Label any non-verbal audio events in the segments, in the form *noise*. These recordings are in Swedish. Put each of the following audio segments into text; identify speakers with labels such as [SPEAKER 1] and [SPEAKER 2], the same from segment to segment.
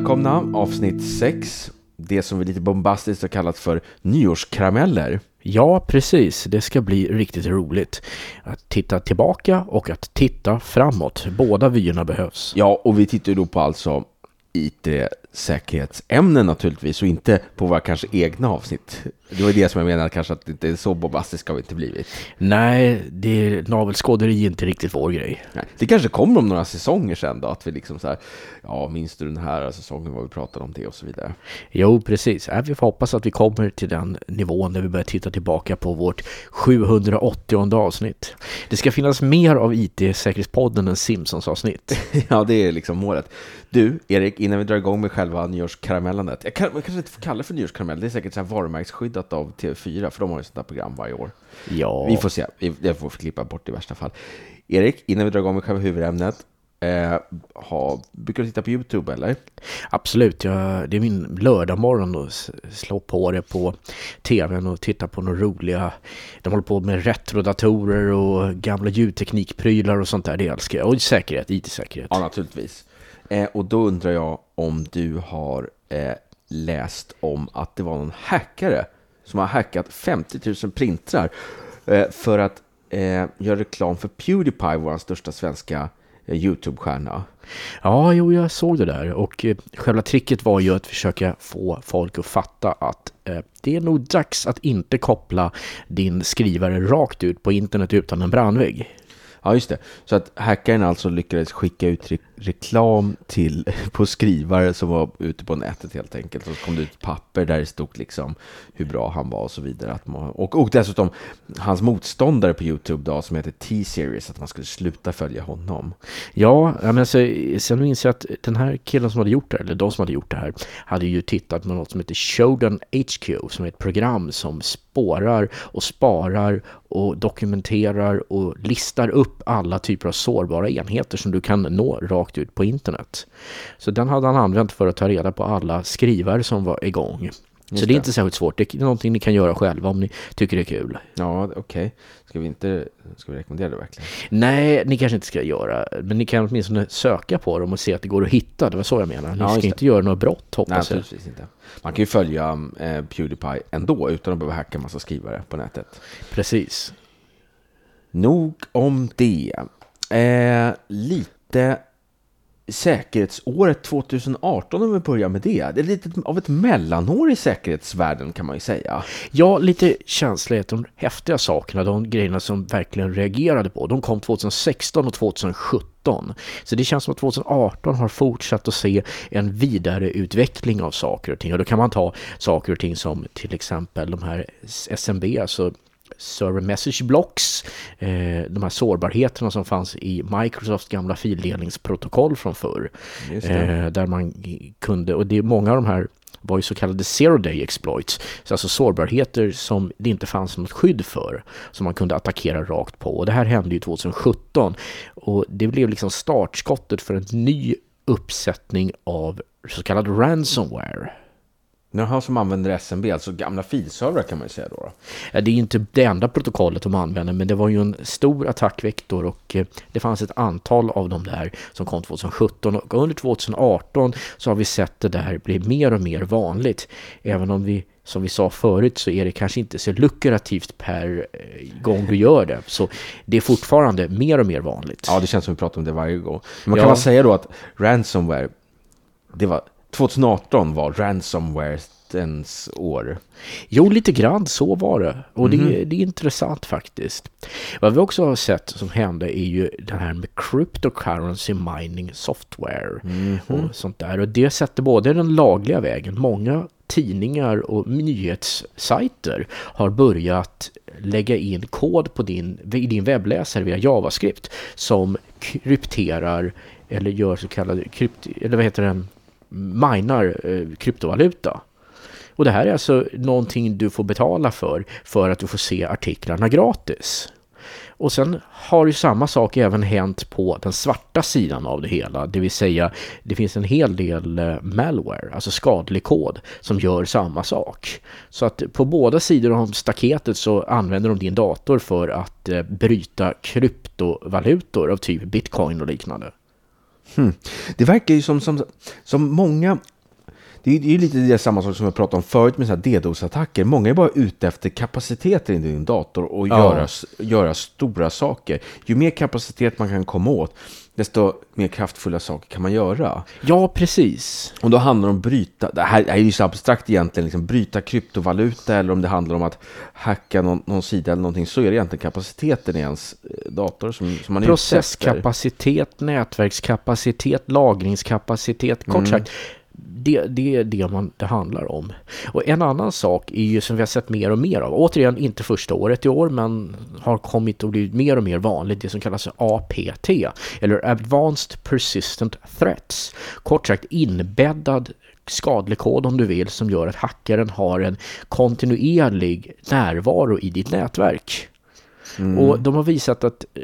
[SPEAKER 1] välkomna, avsnitt 6. Det som vi lite bombastiskt har kallat för nyårskarameller.
[SPEAKER 2] Ja, precis. Det ska bli riktigt roligt. Att titta tillbaka och att titta framåt. Båda vyerna behövs.
[SPEAKER 1] Ja, och vi tittar ju då på alltså IT-säkerhetsämnen naturligtvis och inte på våra kanske egna avsnitt. Det var det som jag menade kanske att det inte är så bombastiskt har vi inte blivit.
[SPEAKER 2] Nej, det navelskåderi är inte riktigt vår grej.
[SPEAKER 1] Nej, det kanske kommer om några säsonger sen då, att vi liksom så här, ja, minns du den här säsongen vad vi pratade om det och så vidare.
[SPEAKER 2] Jo, precis. Äh, vi får hoppas att vi kommer till den nivån där vi börjar titta tillbaka på vårt 780 avsnitt. Det ska finnas mer av IT-säkerhetspodden än Simpsons-avsnitt. *laughs*
[SPEAKER 1] ja, det är liksom målet. Du, Erik, innan vi drar igång med själva nyårskaramellandet. Jag kan, man kanske inte får kalla det för nyårskaramell, det är säkert så här varumärkesskyddat av TV4, för de har ju sånt där program varje år.
[SPEAKER 2] Ja.
[SPEAKER 1] Vi får se, jag får klippa bort det i värsta fall. Erik, innan vi drar igång med själva huvudämnet, Eh, ha, brukar du titta på YouTube eller?
[SPEAKER 2] Absolut, jag, det är min lördagmorgon att slå på det på tvn och titta på några roliga... De håller på med retrodatorer och gamla ljudteknikprylar och sånt där, det älskar jag. Och säkerhet, IT-säkerhet.
[SPEAKER 1] Ja, naturligtvis. Eh, och då undrar jag om du har eh, läst om att det var någon hackare som har hackat 50 000 printrar eh, för att eh, göra reklam för Pewdiepie, vår största svenska eh, YouTube-stjärna.
[SPEAKER 2] Ja, jo, jag såg det där och eh, själva tricket var ju att försöka få folk att fatta att eh, det är nog dags att inte koppla din skrivare rakt ut på internet utan en brandvägg.
[SPEAKER 1] Ja, just det. Så att hackaren alltså lyckades skicka ut re reklam till, *laughs* på skrivare som var ute på nätet helt enkelt. Och så kom det ut papper där det stod liksom hur bra han var och så vidare. Att man, och, och dessutom hans motståndare på YouTube då som heter T-Series, att man skulle sluta följa honom.
[SPEAKER 2] Ja, men alltså, sen minns jag att den här killen som hade gjort det, eller de som hade gjort det här, hade ju tittat på något som heter Shodan HQ, som är ett program som spårar och sparar och dokumenterar och listar upp alla typer av sårbara enheter som du kan nå rakt ut på internet. Så den hade han använt för att ta reda på alla skrivare som var igång. Just så det är inte särskilt svårt. Det är någonting ni kan göra själva om ni tycker det är kul.
[SPEAKER 1] Ja, okej. Okay. Ska vi inte ska vi rekommendera det verkligen?
[SPEAKER 2] Nej, ni kanske inte ska göra. Men ni kan åtminstone söka på dem och se att det går att hitta. Det var så jag menar. Ni ja, ska inte göra något brott, hoppas
[SPEAKER 1] Nej, jag. inte. Man kan ju följa eh, Pewdiepie ändå utan att behöva hacka en massa skrivare på nätet.
[SPEAKER 2] Precis.
[SPEAKER 1] Nog om det. Eh, lite säkerhetsåret 2018 om vi börjar med det. Det är lite av ett mellanår i säkerhetsvärlden kan man ju säga.
[SPEAKER 2] Ja, lite känslighet. De häftiga sakerna, de grejerna som verkligen reagerade på, de kom 2016 och 2017. Så det känns som att 2018 har fortsatt att se en vidareutveckling av saker och ting. Och då kan man ta saker och ting som till exempel de här SMB, alltså server message blocks, eh, de här sårbarheterna som fanns i Microsofts gamla fildelningsprotokoll från förr. Eh, där man kunde, och det är många av de här var ju så kallade zero day exploits, så alltså sårbarheter som det inte fanns något skydd för, som man kunde attackera rakt på. Och det här hände ju 2017 och det blev liksom startskottet för en ny uppsättning av så kallad ransomware.
[SPEAKER 1] Jaha, som använder SMB, alltså gamla filservrar kan man ju säga då,
[SPEAKER 2] Ja, det är inte det enda protokollet de använder, men det var ju en stor attackvektor och eh, det fanns ett antal av dem där som kom 2017 och under 2018 så har vi sett det där bli mer och mer vanligt. Även om vi som vi sa förut så är det kanske inte så lukrativt per eh, gång du gör det. Så det är fortfarande mer och mer vanligt.
[SPEAKER 1] Ja, det känns som vi pratar om det varje gång. Ja. kan man säga då att ransomware, det var 2018 var ransomwarens år.
[SPEAKER 2] Jo, lite grann så var det. Och mm. det, det, är intressant faktiskt. Vad vi också har sett som hände är ju det här med cryptocurrency mining software mm. och sånt där. Och det sätter både den lagliga vägen, många tidningar och nyhetssajter har börjat lägga in kod på din, din webbläsare via JavaScript som krypterar eller gör så kallade krypt, eller vad heter det, minar eh, kryptovaluta. Och det här är alltså någonting du får betala för, för att du får se artiklarna gratis. Och sen har ju samma sak även hänt på den svarta sidan av det hela, det vill säga det finns en hel del eh, malware, alltså skadlig kod, som gör samma sak. Så att på båda sidor om staketet så använder de din dator för att eh, bryta kryptovalutor av typ bitcoin och liknande.
[SPEAKER 1] Hmm. Det verkar ju som, som, som många... Det är ju lite det samma sak som jag pratade om förut med DDoS-attacker. Många är bara ute efter kapaciteter i din dator och
[SPEAKER 2] Ja.
[SPEAKER 1] göra, göra stora saker. Ju mer kapacitet man kan komma åt, desto mer kraftfulla saker kan man göra.
[SPEAKER 2] Ja, precis.
[SPEAKER 1] Och då handlar det om bryta, det här är ju så abstrakt egentligen, liksom bryta kryptovaluta eller om det handlar om att hacka någon, någon sida eller någonting, så är det egentligen kapaciteten i ens eh, dator som, som man är.
[SPEAKER 2] Processkapacitet, nätverkskapacitet, lagringskapacitet, kort
[SPEAKER 1] Mm.
[SPEAKER 2] Det, det är det man, det handlar om. Och en annan sak är ju som vi har sett mer och mer av. Återigen, inte första året i år, men har kommit och blivit mer och mer vanligt. Det som kallas APT, eller Advanced Persistent Threats. Kort sagt inbäddad skadlig kod om du vill som gör att hackaren har en kontinuerlig närvaro i ditt nätverk. Och de har visat att eh,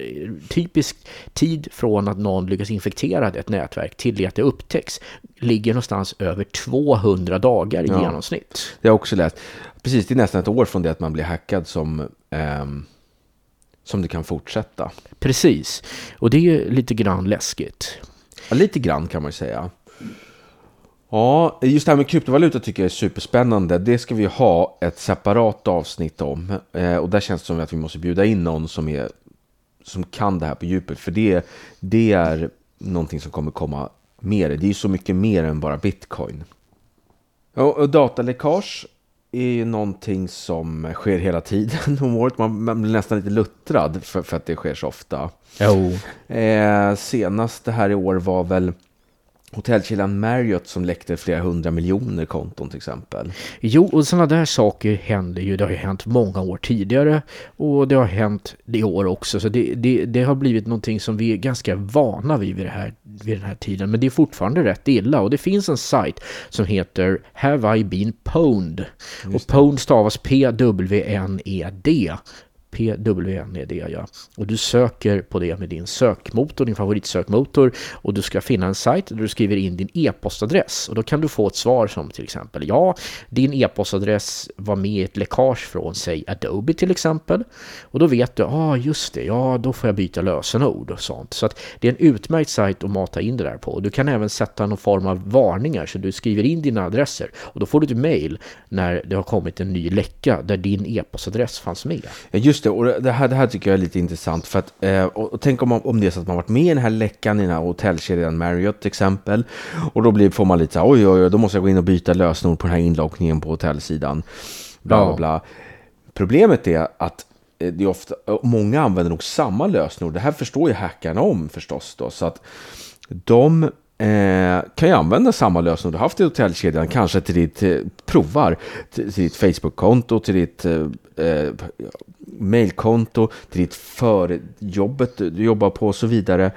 [SPEAKER 2] typisk tid från att någon lyckas infektera ett nätverk till det att det upptäcks ligger någonstans över 200 dagar i
[SPEAKER 1] Ja.
[SPEAKER 2] genomsnitt.
[SPEAKER 1] Det har jag också läst. Precis, det är nästan ett år från det att man blir hackad som, ehm, som det kan fortsätta.
[SPEAKER 2] Precis, och det är ju lite grann läskigt.
[SPEAKER 1] Ja, lite grann kan man ju säga. Ja, just det här med kryptovaluta tycker jag är superspännande. Det ska vi ha ett separat avsnitt om. Eh, och där känns det som att vi måste bjuda in någon som, är, som kan det här på djupet. För det, det är någonting som kommer komma mer. Det är ju så mycket mer än bara bitcoin. Ja, och dataläckage är ju någonting som sker hela tiden *laughs* om året. Man, man blir nästan lite luttrad för, för att det sker så ofta.
[SPEAKER 2] Jo.
[SPEAKER 1] Eh, senast det här i år var väl hotellkedjan Marriott som läckte flera hundra miljoner konton till exempel.
[SPEAKER 2] Jo, och sådana där saker händer ju. Det har ju hänt många år tidigare och det har hänt i år också. Så det, det, det har blivit någonting som vi är ganska vana vid vid, det här, vid den här tiden. Men det är fortfarande rätt illa. Och det finns en sajt som heter Have I been pwned? Och pwned stavas P-W-N-E-D. PWNED ja. Och du söker på det med din sökmotor, din favoritsökmotor och du ska finna en sajt där du skriver in din e-postadress och då kan du få ett svar som till exempel ja, din e-postadress var med i ett läckage från säg Adobe till exempel och då vet du, ja ah, just det, ja då får jag byta lösenord och sånt. Så att det är en utmärkt sajt att mata in det där på. Du kan även sätta någon form av varningar så du skriver in dina adresser och då får du ett mail när det har kommit en ny läcka där din e-postadress fanns med.
[SPEAKER 1] Just just det, och det här, det här tycker jag är lite intressant. För att, eh, och, och tänk om, om det är så att man varit med i den här läckan i den här hotellkedjan Marriott till exempel. Och då blir, får man lite så här, oj, oj, oj, då måste jag gå in och byta lösenord på den här inloggningen på hotellsidan. Bla, bla, bla. Problemet är att eh, det är ofta, många använder nog samma lösenord. Det här förstår ju hackarna om förstås. Då, så att de eh, kan ju använda samma lösenord du haft i hotellkedjan, kanske till ditt eh, provar, till, till ditt Facebook-konto, till ditt eh, eh, mailkonto, till ditt förjobbet du jobbar på och så vidare.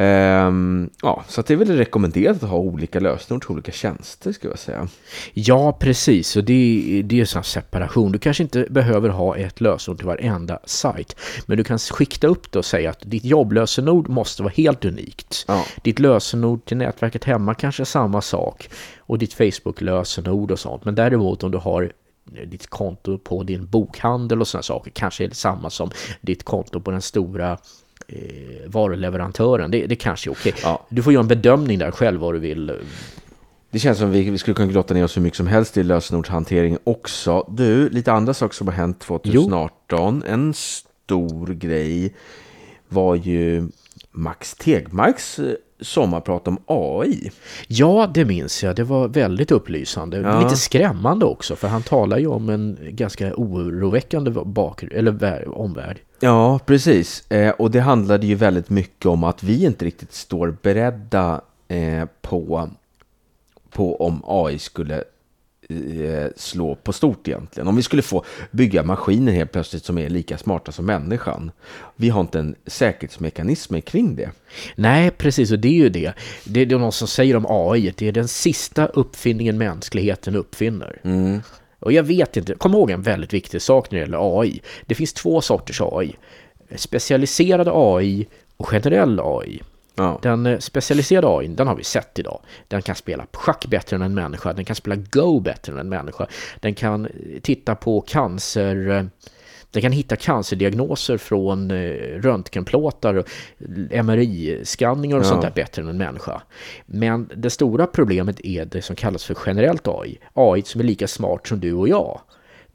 [SPEAKER 1] Ehm, ja, så det är väl rekommenderat att ha olika lösenord till olika tjänster, skulle jag säga.
[SPEAKER 2] Ja, precis. Och det, det är sån separation. Du kanske inte behöver ha ett lösenord till varenda sajt. Men du kan skikta upp det och säga att ditt jobblösenord måste vara helt unikt.
[SPEAKER 1] Ja.
[SPEAKER 2] Ditt lösenord till nätverket hemma kanske är samma sak. Och ditt Facebook-lösenord och sånt. Men däremot om du har ditt konto på din bokhandel och sådana saker kanske är det samma som ditt konto på den stora eh, varuleverantören. Det, det kanske är okej.
[SPEAKER 1] Ja.
[SPEAKER 2] Du får göra en bedömning där själv vad du vill.
[SPEAKER 1] Det känns som vi, vi skulle kunna grotta ner oss hur mycket som helst i lösenordshantering också. Du, lite andra saker som har hänt 2018. En stor grej var ju Max Tegmarks eh, sommarprat om AI.
[SPEAKER 2] Ja, det minns jag. Det var väldigt upplysande.
[SPEAKER 1] Ja.
[SPEAKER 2] Lite skrämmande också, för han talar ju om en ganska oroväckande bak eller vär- omvärld.
[SPEAKER 1] Ja, precis. Eh, och det handlade ju väldigt mycket om att vi inte riktigt står beredda eh, på, på om AI skulle slå på stort egentligen. Om vi skulle få bygga maskiner helt plötsligt som är lika smarta som människan. Vi har inte en säkerhetsmekanism kring det.
[SPEAKER 2] Nej, precis, och det är ju det. Det är det någon som säger om AI, det är den sista uppfinningen mänskligheten uppfinner. Och jag vet inte, kom ihåg en väldigt viktig sak när det gäller AI. Det finns två sorters AI. Specialiserad AI och generell AI.
[SPEAKER 1] Ja.
[SPEAKER 2] Den eh, specialiserade AI, den har vi sett idag. Den kan spela schack bättre än en människa, den kan spela Go bättre än en människa. Den kan eh, titta på cancer, eh, Den kan hitta cancerdiagnoser från röntgenplåtar och MRI-skanningar och
[SPEAKER 1] Ja.
[SPEAKER 2] sånt där bättre än en människa. Men det stora problemet är det som kallas för generellt AI. AI som är lika smart som du och jag.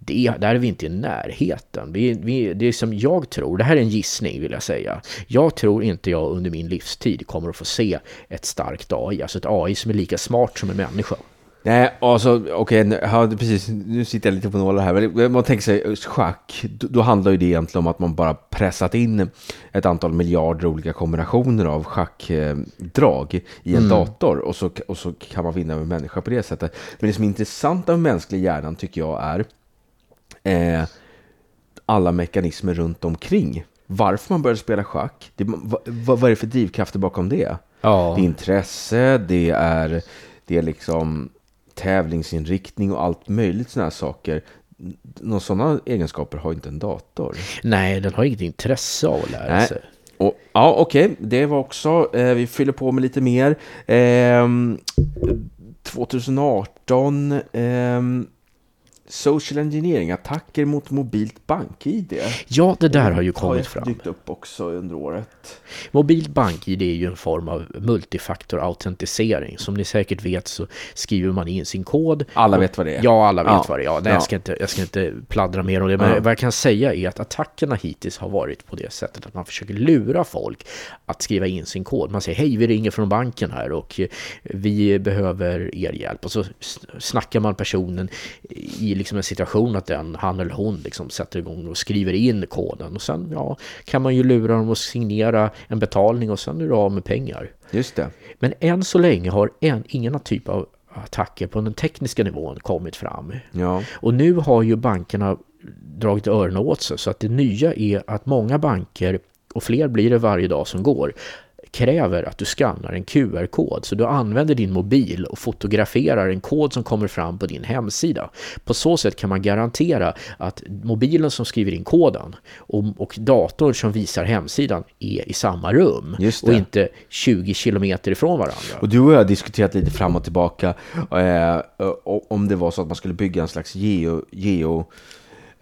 [SPEAKER 2] Det, där är vi inte i närheten. Vi, vi, det är som jag tror, det här är en gissning vill jag säga. Jag tror inte jag under min livstid kommer att få se ett starkt AI, alltså ett AI som är lika smart som en människa.
[SPEAKER 1] Nej, alltså okej, ja, det- precis. Nu sitter jag lite på nålar här. Men man tänker sig schack, då, då handlar ju det egentligen om att man bara pressat in ett antal miljarder olika kombinationer av schackdrag i en dator och så, och så kan man vinna med människa på det sättet. Men det som är intressant av mänsklig hjärnan tycker jag är eh, alla mekanismer runt omkring. Varför man började spela schack, det, vad, vad är det för drivkrafter bakom det?
[SPEAKER 2] Ja.
[SPEAKER 1] Det är intresse, det är, det är liksom tävlingsinriktning och allt möjligt sådana här saker. Några sådana egenskaper har inte en dator.
[SPEAKER 2] Nej, den har inget intresse av att lära
[SPEAKER 1] Nej.
[SPEAKER 2] sig.
[SPEAKER 1] Och, ja, okej, det var också, eh, vi fyller på med lite mer. Ehm, 2018, ehm, social engineering, attacker mot mobilt bank-id.
[SPEAKER 2] Ja, det där har ju
[SPEAKER 1] Har
[SPEAKER 2] kommit
[SPEAKER 1] ju
[SPEAKER 2] fram.
[SPEAKER 1] dykt upp också under året.
[SPEAKER 2] Mobilt bank-id är ju en form av multifaktor-autentisering. Som ni säkert vet så skriver man in sin kod.
[SPEAKER 1] Alla vet vad det är.
[SPEAKER 2] Ja, alla vet
[SPEAKER 1] Ja.
[SPEAKER 2] vad det är. Ja, nej,
[SPEAKER 1] Ja.
[SPEAKER 2] jag, ska inte, jag ska inte pladdra mer om det. Men
[SPEAKER 1] Ja.
[SPEAKER 2] vad jag kan säga är att attackerna hittills har varit på det sättet att man försöker lura folk att skriva in sin kod. Man säger hej, vi ringer från banken här och eh, vi behöver er hjälp. Och så snackar man personen i liksom en situation att den, han eller hon liksom sätter igång och skriver in koden. Och sen ja, kan man ju lura dem att signera en betalning och sen är du av med pengar.
[SPEAKER 1] Just det.
[SPEAKER 2] Men än så länge har en, ingen typ av attacker på den tekniska nivån kommit fram.
[SPEAKER 1] Ja.
[SPEAKER 2] Och nu har ju bankerna dragit öronen åt sig så att det nya är att många banker, och fler blir det varje dag som går, kräver att du skannar en QR-kod. Så du använder din mobil och fotograferar en kod som kommer fram på din hemsida. På så sätt kan man garantera att mobilen som skriver in koden och, och datorn som visar hemsidan är i samma rum och inte 20 kilometer ifrån varandra.
[SPEAKER 1] Och du och jag har diskuterat lite fram och tillbaka eh, om det var så att man skulle bygga en slags geo, geo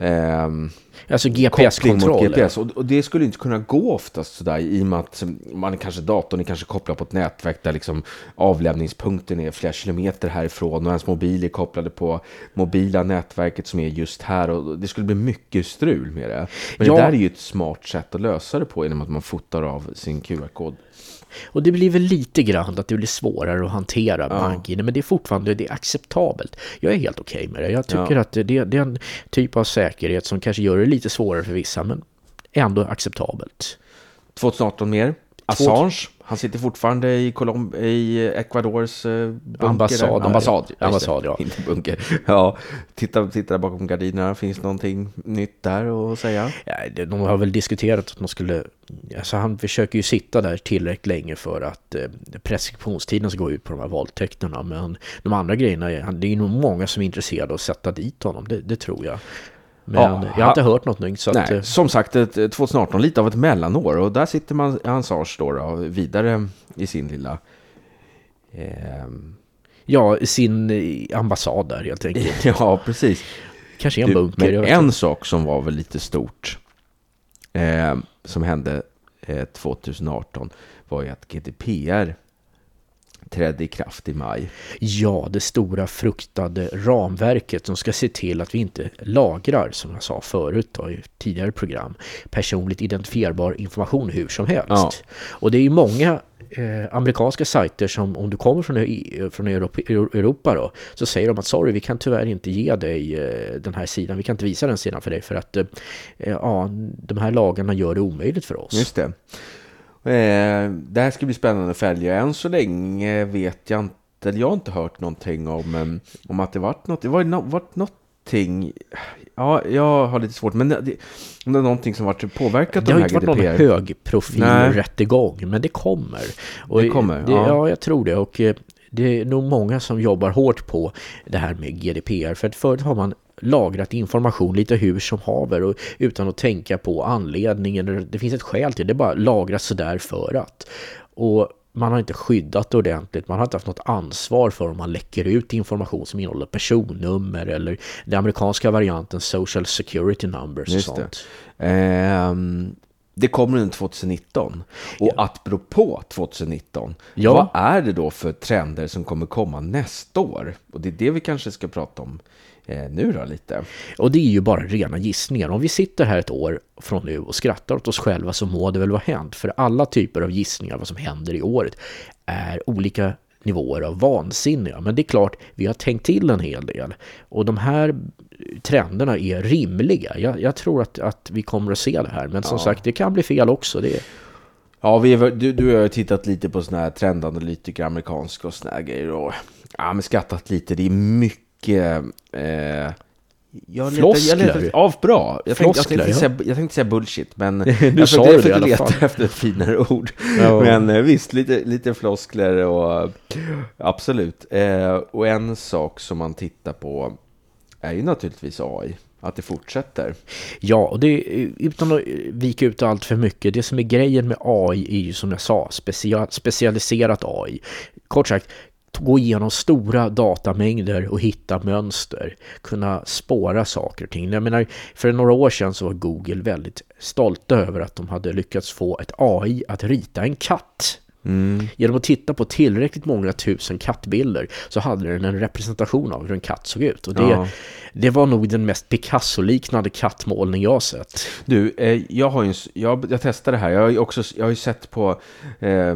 [SPEAKER 1] ehm,
[SPEAKER 2] Alltså GPS-kontroll.
[SPEAKER 1] GPS. Och, och det skulle inte kunna gå oftast sådär i och med att man kanske datorn är kanske kopplad på ett nätverk där liksom avlämningspunkten är flera kilometer härifrån och ens mobil är kopplade på mobila nätverket som är just här och det skulle bli mycket strul med det. Men
[SPEAKER 2] Ja.
[SPEAKER 1] det där är ju ett smart sätt att lösa det på genom att man fotar av sin QR-kod.
[SPEAKER 2] Och det blir väl lite grann att det blir svårare att hantera
[SPEAKER 1] Ja.
[SPEAKER 2] bank-id, men det är fortfarande det är acceptabelt. Jag är helt okej med det. Jag tycker
[SPEAKER 1] Ja.
[SPEAKER 2] att det, det är en typ av säkerhet som kanske gör det lite svårare för vissa, men ändå acceptabelt.
[SPEAKER 1] 2018 mer. Assange, han sitter fortfarande i, Colom i Ecuadors eh, bunker.
[SPEAKER 2] Ambassad,
[SPEAKER 1] där.
[SPEAKER 2] ja.
[SPEAKER 1] Ambassad.
[SPEAKER 2] Ambassad, ja.
[SPEAKER 1] Inte bunker. *laughs* Ja, titta, titta bakom gardinerna. Finns någonting nytt där att säga?
[SPEAKER 2] Ja, de har väl diskuterat att de skulle... Alltså han försöker ju sitta där tillräckligt länge för att eh, preskriptionstiden ska gå ut på de här våldtäkterna. Men de andra grejerna, det är nog många som är intresserade av att sätta dit honom, det, det tror jag. Men
[SPEAKER 1] Ja,
[SPEAKER 2] jag har inte hört något nytt. Så att,
[SPEAKER 1] Nej,
[SPEAKER 2] eh,
[SPEAKER 1] som sagt, ett, ett 2018, lite av ett mellanår. Och där sitter man, Assange då, då vidare i sin lilla... ehm,
[SPEAKER 2] Ja, sin eh, ambassad där helt enkelt. *laughs*
[SPEAKER 1] ja, precis.
[SPEAKER 2] Kanske en
[SPEAKER 1] Du,
[SPEAKER 2] bunker.
[SPEAKER 1] men en sak som var väl lite stort eh, som hände eh, 2018 var ju att GDPR trädde i kraft i maj.
[SPEAKER 2] Ja, det stora fruktade ramverket som ska se till att vi inte lagrar, som jag sa förut då, i tidigare program, personligt identifierbar information hur som helst.
[SPEAKER 1] Ja.
[SPEAKER 2] Och det är ju många eh, amerikanska sajter som om du kommer från, från Europa, Europa då, så säger de att sorry, vi kan tyvärr inte ge dig eh, den här sidan, vi kan inte visa den sidan för dig för att eh, ja, de här lagarna gör det omöjligt för oss.
[SPEAKER 1] Just det. Eh, det här ska bli spännande att följa. Än så länge vet jag inte, eller jag har inte hört någonting om, om att det varit något, det var no, varit någonting, ja, jag har lite svårt, men det, det är någonting som varit påverkat
[SPEAKER 2] Det har inte varit någon
[SPEAKER 1] GDPR.
[SPEAKER 2] högprofil
[SPEAKER 1] Nej.
[SPEAKER 2] rättegång, men det kommer. Och
[SPEAKER 1] Det kommer,
[SPEAKER 2] det,
[SPEAKER 1] ja.
[SPEAKER 2] ja. jag tror det. Och eh, det är nog många som jobbar hårt på det här med GDPR. För att förut har man lagrat information lite hur som haver och utan att tänka på anledningen. Det finns ett skäl till det, det bara lagras sådär för att. Och man har inte skyddat det ordentligt, man har inte haft något ansvar för om man läcker ut information som innehåller personnummer eller den amerikanska varianten social security numbers och
[SPEAKER 1] Just
[SPEAKER 2] sånt.
[SPEAKER 1] det. Ehm, det kommer under 2019. Och apropå 2019,
[SPEAKER 2] Ja.
[SPEAKER 1] vad är det då för trender som kommer komma nästa år? Och det är det vi kanske ska prata om eh, nu då lite.
[SPEAKER 2] Och det är ju bara rena gissningar. Om vi sitter här ett år från nu och skrattar åt oss själva så må det väl vara hänt. För alla typer av gissningar vad som händer i året är olika nivåer av vansinniga. Men det är klart, vi har tänkt till en hel del. Och de här trenderna är rimliga. Jag, jag tror att, att vi kommer att se det här. Men som
[SPEAKER 1] Ja.
[SPEAKER 2] sagt, det kan bli fel också. Det,
[SPEAKER 1] Ja, vi är, du, du har ju tittat lite på sådana här trendanalytiker, amerikanska och såna här grejer och ja, men skrattat lite. Det är mycket... Eh, jag
[SPEAKER 2] Floskler.
[SPEAKER 1] ja, bra. Jag tänkte, jag, tänkte säga, jag tänkte säga bullshit, men *laughs*
[SPEAKER 2] Du
[SPEAKER 1] jag
[SPEAKER 2] sa
[SPEAKER 1] försökte- jag försökte leta efter ett finare ord.
[SPEAKER 2] Ja.
[SPEAKER 1] Men eh, visst, lite, lite floskler och absolut. Eh, och en sak som man tittar på är ju naturligtvis AI. Att det fortsätter.
[SPEAKER 2] Ja, och det, utan att vika ut allt för mycket, det som är grejen med AI är ju som jag sa, specia, specialiserat AI. Kort sagt, gå igenom stora datamängder och hitta mönster, kunna spåra saker och ting. Jag menar, för några år sedan så var Google väldigt stolta över att de hade lyckats få ett AI att rita en katt.
[SPEAKER 1] Mm.
[SPEAKER 2] Genom att titta på tillräckligt många tusen kattbilder så hade den en representation av hur en katt såg ut. Och det,
[SPEAKER 1] Ja.
[SPEAKER 2] det var nog den mest Picasso-liknande kattmålning jag sett.
[SPEAKER 1] Du, eh, jag har ju, jag, jag testade det här. Jag har ju också, jag har ju sett på eh,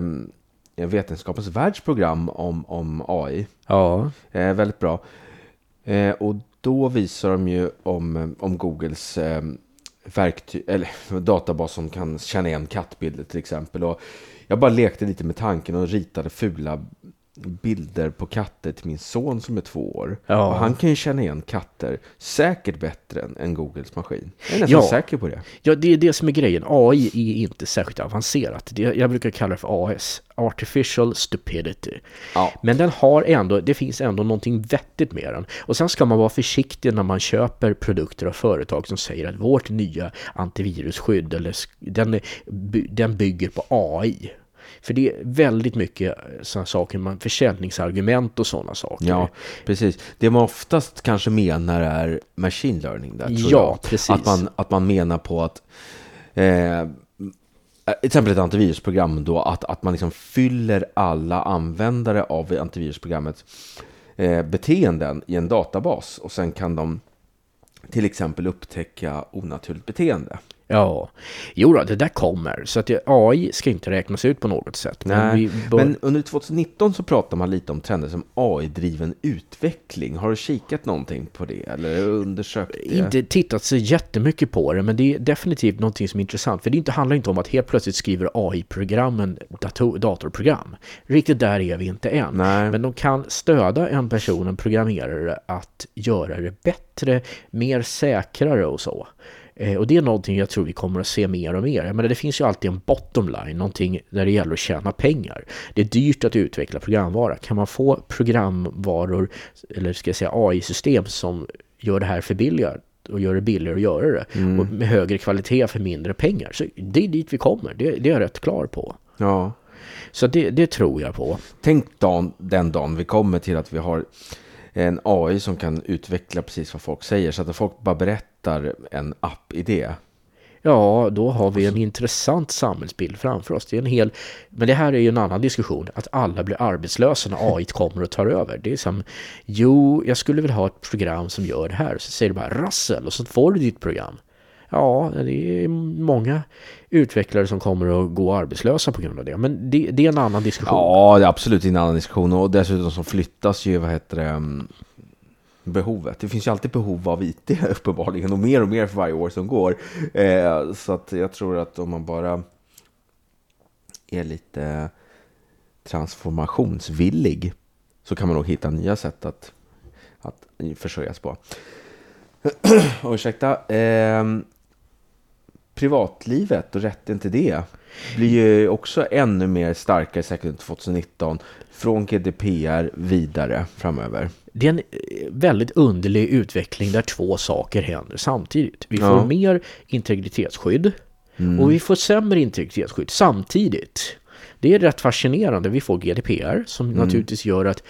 [SPEAKER 1] Vetenskapens världsprogram om, om AI.
[SPEAKER 2] Ja,
[SPEAKER 1] Eh, väldigt bra. Eh, och då visar de ju om, om Googles eh, verktyg, eller *laughs* databas som kan känna igen kattbilder till exempel. Och jag bara lekte lite med tanken och ritade fula bilder på katter till min son som är två år.
[SPEAKER 2] Ja.
[SPEAKER 1] Och han kan ju känna igen katter säkert bättre än, än Googles maskin. Jag är nästan
[SPEAKER 2] Ja.
[SPEAKER 1] säker på det.
[SPEAKER 2] ja, det är det som är grejen. AI är inte särskilt avancerat. Det, jag brukar kalla det för AS, Artificial Stupidity.
[SPEAKER 1] Ja.
[SPEAKER 2] Men den har ändå, det finns ändå någonting vettigt med den. Och sen ska man vara försiktig när man köper produkter av företag som säger att vårt nya antivirusskydd, eller den, den bygger på AI. För det är väldigt mycket sådana saker, man, försäljningsargument och sådana saker.
[SPEAKER 1] Ja, precis. Det man oftast kanske menar är machine learning där, tror
[SPEAKER 2] Ja,
[SPEAKER 1] jag.
[SPEAKER 2] precis.
[SPEAKER 1] Att man, att man menar på att eh, till exempel ett antivirusprogram då, att, att man liksom fyller alla användare av antivirusprogrammet eh, beteenden i en databas och sen kan de till exempel upptäcka onaturligt beteende.
[SPEAKER 2] Ja, jo då, det där kommer. Så att AI ska inte räknas ut på något sätt. Men bör,
[SPEAKER 1] Men under 2019 så pratar man lite om trender som AI-driven utveckling. Har du kikat någonting på det eller undersökt det?
[SPEAKER 2] inte tittat så jättemycket på det, men det är definitivt någonting som är intressant. För det inte, handlar inte om att helt plötsligt skriver AI-programmen dator, datorprogram. Riktigt där är vi inte än.
[SPEAKER 1] Nej.
[SPEAKER 2] Men de kan stödja en person, en programmerare, att göra det bättre, mer säkrare och så. Eh, Och det är någonting jag tror vi kommer att se mer och mer. Jag menar, det finns ju alltid en bottom line, någonting där det gäller att tjäna pengar. Det är dyrt att utveckla programvara. Kan man få programvaror, eller ska jag säga AI-system som gör det här för billigare och gör det billigare att göra det och med högre kvalitet för mindre pengar. Så det är dit vi kommer, det, det är jag rätt klar på.
[SPEAKER 1] Ja.
[SPEAKER 2] Så det, det tror jag på.
[SPEAKER 1] Tänk dagen, den dagen vi kommer till att vi har en AI som kan utveckla precis vad folk säger. Så att folk bara berättar en app-idé.
[SPEAKER 2] Ja, då har vi en intressant samhällsbild framför oss. Det är en hel... Men det här är ju en annan diskussion, att alla blir arbetslösa när AI kommer och tar över. Det är som, jo, jag skulle vilja ha ett program som gör det här. Så säger du bara rassel och så får du ditt program. Ja, det är många utvecklare som kommer att gå arbetslösa på grund av det. Men det, det är en annan diskussion.
[SPEAKER 1] Ja, det är absolut en annan diskussion. Och dessutom så flyttas ju, vad heter det, mm, behovet. Det finns ju alltid behov av IT *laughs* uppenbarligen och mer och mer för varje år som går. Eh, så att jag tror att om man bara är lite transformationsvillig så kan man nog hitta nya sätt att, att försörjas på. *clears throat* ursäkta. Eh, privatlivet och rätten till det blir ju också ännu mer starkare säkert under 2019 från GDPR vidare framöver.
[SPEAKER 2] Det är en eh, väldigt underlig utveckling där två saker händer samtidigt. Vi får
[SPEAKER 1] Ja.
[SPEAKER 2] mer integritetsskydd och vi får sämre integritetsskydd samtidigt. Det Det är rätt fascinerande. Vi får GDPR som
[SPEAKER 1] Mm.
[SPEAKER 2] naturligtvis gör att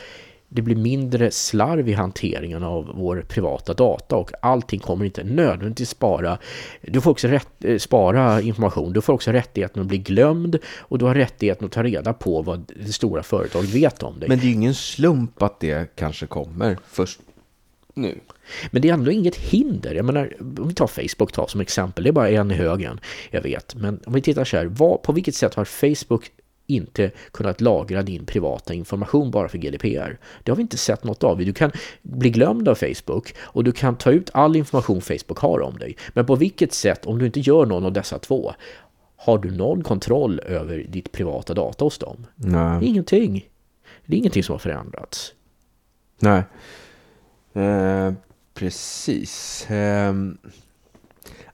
[SPEAKER 2] det blir mindre slarv i hanteringen av vår privata data och allting kommer inte nödvändigtvis spara. Du får också rätt, eh, spara information. Du får också rättigheten att bli glömd och du har rättigheten att ta reda på vad det stora företaget vet om dig.
[SPEAKER 1] Men det är ju ingen slump att det kanske kommer först nu.
[SPEAKER 2] Men det är ändå inget hinder. Jag menar, om vi tar Facebook ta som exempel, det är bara en i högen, jag vet. Men om vi tittar så här, vad, på vilket sätt har Facebook inte kunnat lagra din privata information bara för GDPR? Det har vi inte sett något av. Du kan bli glömd av Facebook och du kan ta ut all information Facebook har om dig. Men på vilket sätt, om du inte gör någon av dessa två, har du någon kontroll över ditt privata data hos dem?
[SPEAKER 1] Nej.
[SPEAKER 2] Ingenting. Det är ingenting som har förändrats.
[SPEAKER 1] Nej. Eh, precis. Eh,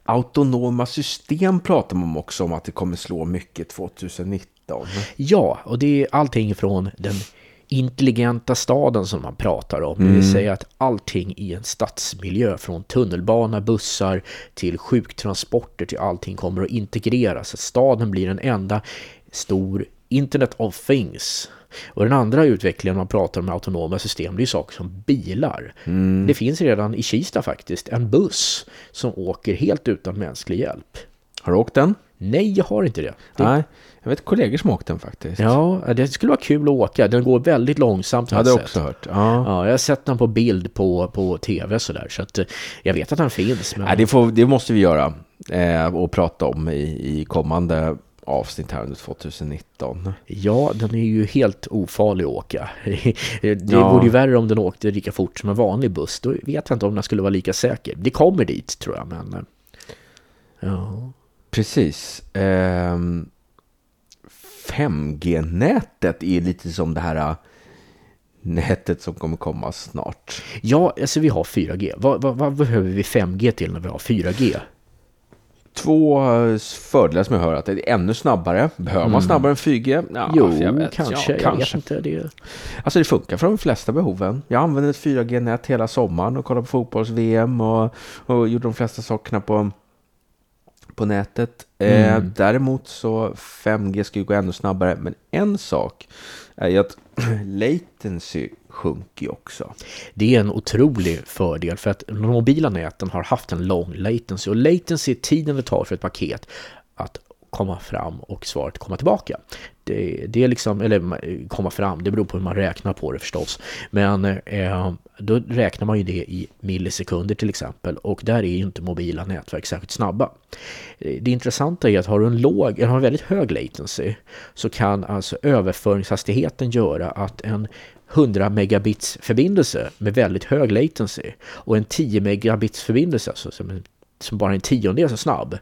[SPEAKER 1] autonoma system pratar man också om att det kommer slå mycket 2019.
[SPEAKER 2] Ja, och det är allting från den intelligenta staden som man pratar om. Det vill säga att allting i en stadsmiljö från tunnelbana, bussar till sjuktransporter till allting kommer att integreras. Att staden blir en enda stor Internet of Things. Och den andra utvecklingen man pratar om med autonoma system, det är saker som bilar. Det finns redan i Kista faktiskt en buss som åker helt utan mänsklig hjälp.
[SPEAKER 1] Har du åkt den?
[SPEAKER 2] Nej, jag har inte det. det
[SPEAKER 1] Nej. Jag vet kollegor som åkt den faktiskt.
[SPEAKER 2] Ja, det skulle vara kul att åka. Den går väldigt långsamt.
[SPEAKER 1] Jag
[SPEAKER 2] har
[SPEAKER 1] hade också hört. Ja.
[SPEAKER 2] Ja, jag har sett den på bild på, på tv sådär. Så att eh, jag vet att den finns. Men...
[SPEAKER 1] Nej, det, får, det måste vi göra eh, och prata om i, i kommande avsnitt här under 2019.
[SPEAKER 2] Ja, den är ju helt ofarlig att åka. *laughs* Det
[SPEAKER 1] Ja.
[SPEAKER 2] vore ju värre om den åkte lika fort som en vanlig buss. Då vet jag inte om den skulle vara lika säker. Det kommer dit tror jag, men... eh, Ja.
[SPEAKER 1] Precis. Ehm, 5G-nätet är lite som det här äh, nätet som kommer komma snart.
[SPEAKER 2] Ja, alltså vi har 4G. Vad, vad, vad behöver vi 5G till när vi har 4G?
[SPEAKER 1] Två eh, fördelar som jag hör att det är ännu snabbare. Behöver man snabbare än 4G? Ja,
[SPEAKER 2] jo,
[SPEAKER 1] vet.
[SPEAKER 2] kanske.
[SPEAKER 1] Ja,
[SPEAKER 2] jag vet inte. Det...
[SPEAKER 1] Alltså det funkar för de flesta behoven. Jag använde ett 4G-nät hela sommaren och kollade på fotbolls-VM och, och gjorde de flesta sakerna på, på nätet. Eh, däremot så 5G ska ju gå ännu snabbare. Men en sak är ju att *clears throat* latency sjunker ju också.
[SPEAKER 2] Det är en otrolig fördel för att de mobila näten har haft en lång latency och latency är tiden det tar för ett paket att komma fram och svaret komma tillbaka. Det, det är liksom, eller komma fram, det beror på hur man räknar på det förstås. Men eh, då räknar man ju det i millisekunder till exempel och där är ju inte mobila nätverk särskilt snabba. Eh, det intressanta är att har du en låg, eller har en väldigt hög latency så kan alltså överföringshastigheten göra att en 100 megabits förbindelse med väldigt hög latency och en 10 megabits förbindelse, alltså som, som bara är en tiondel så snabb,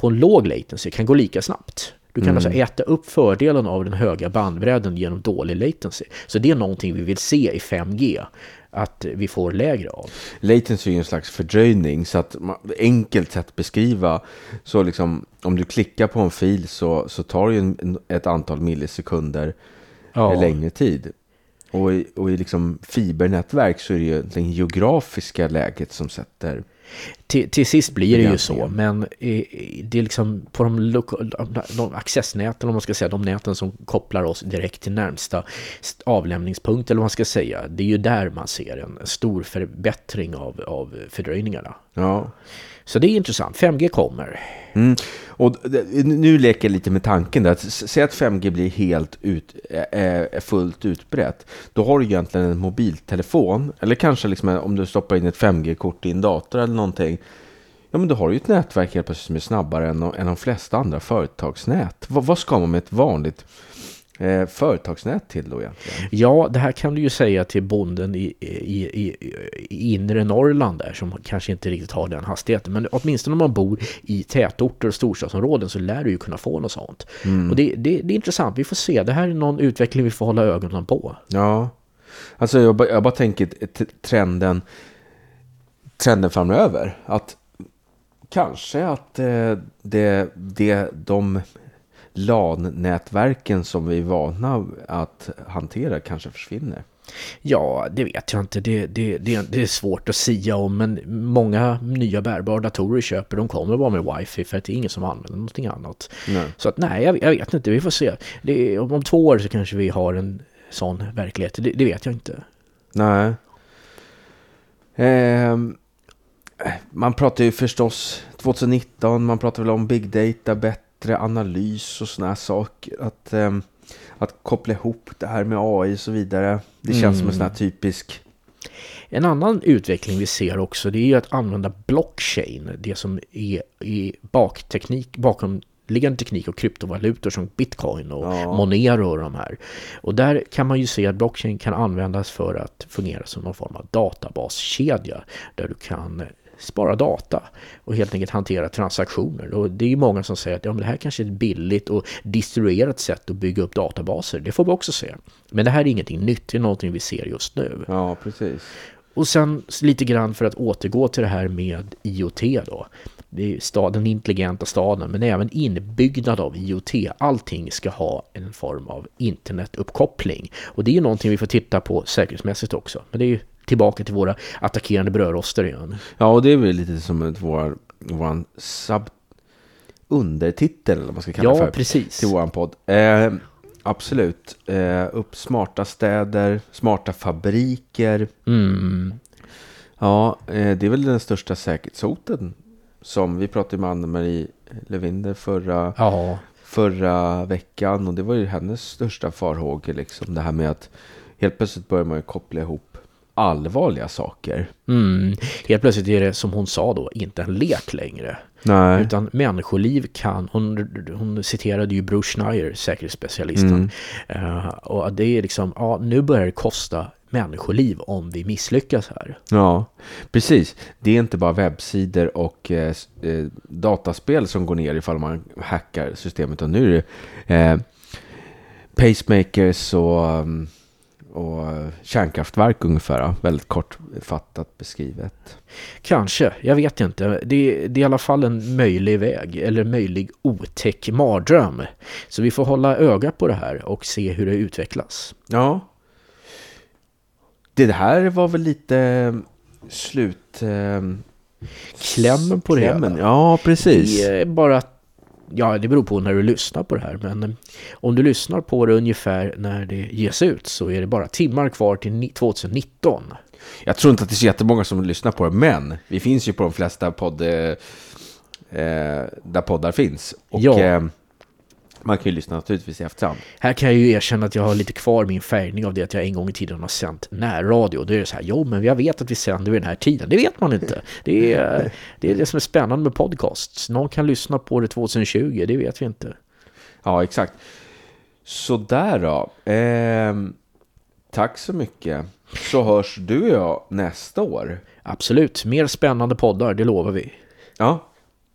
[SPEAKER 2] på en låg latency kan gå lika snabbt. Du kan alltså äta upp fördelen av den höga bandbredden genom dålig latency. Så det är någonting vi vill se i 5G, att vi får lägre av.
[SPEAKER 1] Latency är en slags fördröjning så att man, enkelt sätt att beskriva så liksom om du klickar på en fil så, så tar det en, ett antal millisekunder
[SPEAKER 2] Ja.
[SPEAKER 1] längre tid. Och i, och i liksom fibernätverk så är det ju det geografiska läget som sätter
[SPEAKER 2] Till, till sist blir det ju så, men det är liksom på de, de, accessnäten, om man ska säga, de näten som kopplar oss direkt till närmsta st- avlämningspunkt, eller vad man ska säga, det är ju där man ser en stor förbättring av, av fördröjningarna.
[SPEAKER 1] Ja.
[SPEAKER 2] Så det är intressant, 5G kommer.
[SPEAKER 1] Mm. Och nu leker jag lite med tanken där. att Säg att 5G blir helt ut, äh, fullt utbrett. Då har du egentligen en mobiltelefon. Eller kanske liksom om du stoppar in ett 5G-kort i en dator eller någonting. Ja, men då har du ju ett nätverk helt plötsligt som är snabbare än, än de flesta andra företagsnät. Vad, vad ska man med ett vanligt eh, företagsnät till då egentligen?
[SPEAKER 2] Ja, det här kan du ju säga till bonden i, i, i, i inre Norrland där som kanske inte riktigt har den hastigheten. Men åtminstone om man bor i tätorter och storstadsområden så lär du ju kunna få något sånt. Och det, det, det är intressant, vi får se. Det här är någon utveckling vi får hålla ögonen på.
[SPEAKER 1] Ja, alltså jag, bara- jag bara tänker trenden, trenden framöver. Att kanske att eh, det, det, de LAN-nätverken som vi är vana att hantera kanske försvinner.
[SPEAKER 2] Ja, det vet jag inte. Det, det, det, det är svårt att säga om, men många nya bärbara datorer köper, de kommer bara med wifi för att det är ingen som använder någonting annat.
[SPEAKER 1] Nej.
[SPEAKER 2] Så att nej, jag, jag vet inte. Vi får se. Det, om, två år så kanske vi har en sån verklighet. Det, det vet jag inte.
[SPEAKER 1] Nej. Ehm, man pratar ju förstås 2019, man pratar väl om big data, bättre analys och här saker. Att, ehm, att koppla ihop det här med AI och så vidare. Det känns som en sån här typisk...
[SPEAKER 2] En annan utveckling vi ser också det är ju att använda blockchain, det som är i bakteknik, bakomliggande teknik och kryptovalutor som bitcoin och
[SPEAKER 1] Ja.
[SPEAKER 2] Monero och de här. Och där kan man ju se att blockchain kan användas för att fungera som någon form av databaskedja där du kan spara data och helt enkelt hantera transaktioner. Och det är ju många som säger att ja, men det här kanske är ett billigt och distribuerat sätt att bygga upp databaser. Det får vi också se. Men det här är ingenting nytt, det är någonting vi ser just nu.
[SPEAKER 1] Ja, precis.
[SPEAKER 2] Och sen lite grann för att återgå till det här med IoT då. Det är stad, den intelligenta staden, men även inbyggnad av IoT. Allting ska ha en form av internetuppkoppling. Och det är ju någonting vi får titta på säkerhetsmässigt också. Men det är ju tillbaka till våra attackerande brödroster igen.
[SPEAKER 1] Ja, och det är väl lite som vår, våran sub undertitel, eller vad man ska kalla
[SPEAKER 2] Ja,
[SPEAKER 1] för,
[SPEAKER 2] precis.
[SPEAKER 1] till våran podd. Eh, absolut. Eh, upp smarta städer, smarta fabriker.
[SPEAKER 2] Mm.
[SPEAKER 1] Ja, eh, det är väl den största säkerhetshoten som vi pratade med Anna-Marie Levinder förra,
[SPEAKER 2] Ja,
[SPEAKER 1] förra veckan och det var ju hennes största farhågor liksom det här med att helt plötsligt börjar man ju koppla ihop allvarliga saker.
[SPEAKER 2] mm. helt plötsligt är det som hon sa då, inte en lek längre.
[SPEAKER 1] Nej.
[SPEAKER 2] Utan människoliv kan, hon, hon citerade ju Bruce Schneier, säkerhetsspecialisten. Eh, och det är liksom, ja nu börjar det kosta människoliv om vi misslyckas här.
[SPEAKER 1] Ja, precis. Det är inte bara webbsidor och eh, eh, dataspel som går ner ifall man hackar systemet. Utan nu är det eh, pacemakers och, um, och eh, kärnkraftverk ungefär. Väldigt kortfattat beskrivet.
[SPEAKER 2] Kanske, jag vet inte. Det, det är i alla fall en möjlig väg, eller möjlig otäck mardröm. Så vi får hålla öga på det här och se hur det utvecklas.
[SPEAKER 1] Ja. Det här var väl lite eh, slut... Eh,
[SPEAKER 2] Klämmen på det
[SPEAKER 1] klämmen. Ja, precis.
[SPEAKER 2] Det är bara att Ja, det beror på när du lyssnar på det här, men eh, om du lyssnar på det ungefär när det ges ut så är det bara timmar kvar till ni- 2019.
[SPEAKER 1] Jag tror inte att det är så jättemånga som lyssnar på det, men vi finns ju på de flesta podd, eh, eh, där poddar finns. Och
[SPEAKER 2] Ja.
[SPEAKER 1] Eh, man kan ju lyssna naturligtvis i efterhand.
[SPEAKER 2] Här kan jag ju erkänna att jag har lite kvar min färgning av det att jag en gång i tiden har sänt närradio. Då är det så här, jo men jag vet att vi sänder vid den här tiden. Det vet man inte. Det är det, är det som är spännande med podcasts. Någon kan lyssna på det 2020, det vet vi inte.
[SPEAKER 1] Ja, exakt. Så där då. Ehm, tack så mycket. Så hörs du och jag nästa år.
[SPEAKER 2] Absolut, mer spännande poddar, det lovar vi.
[SPEAKER 1] Ja,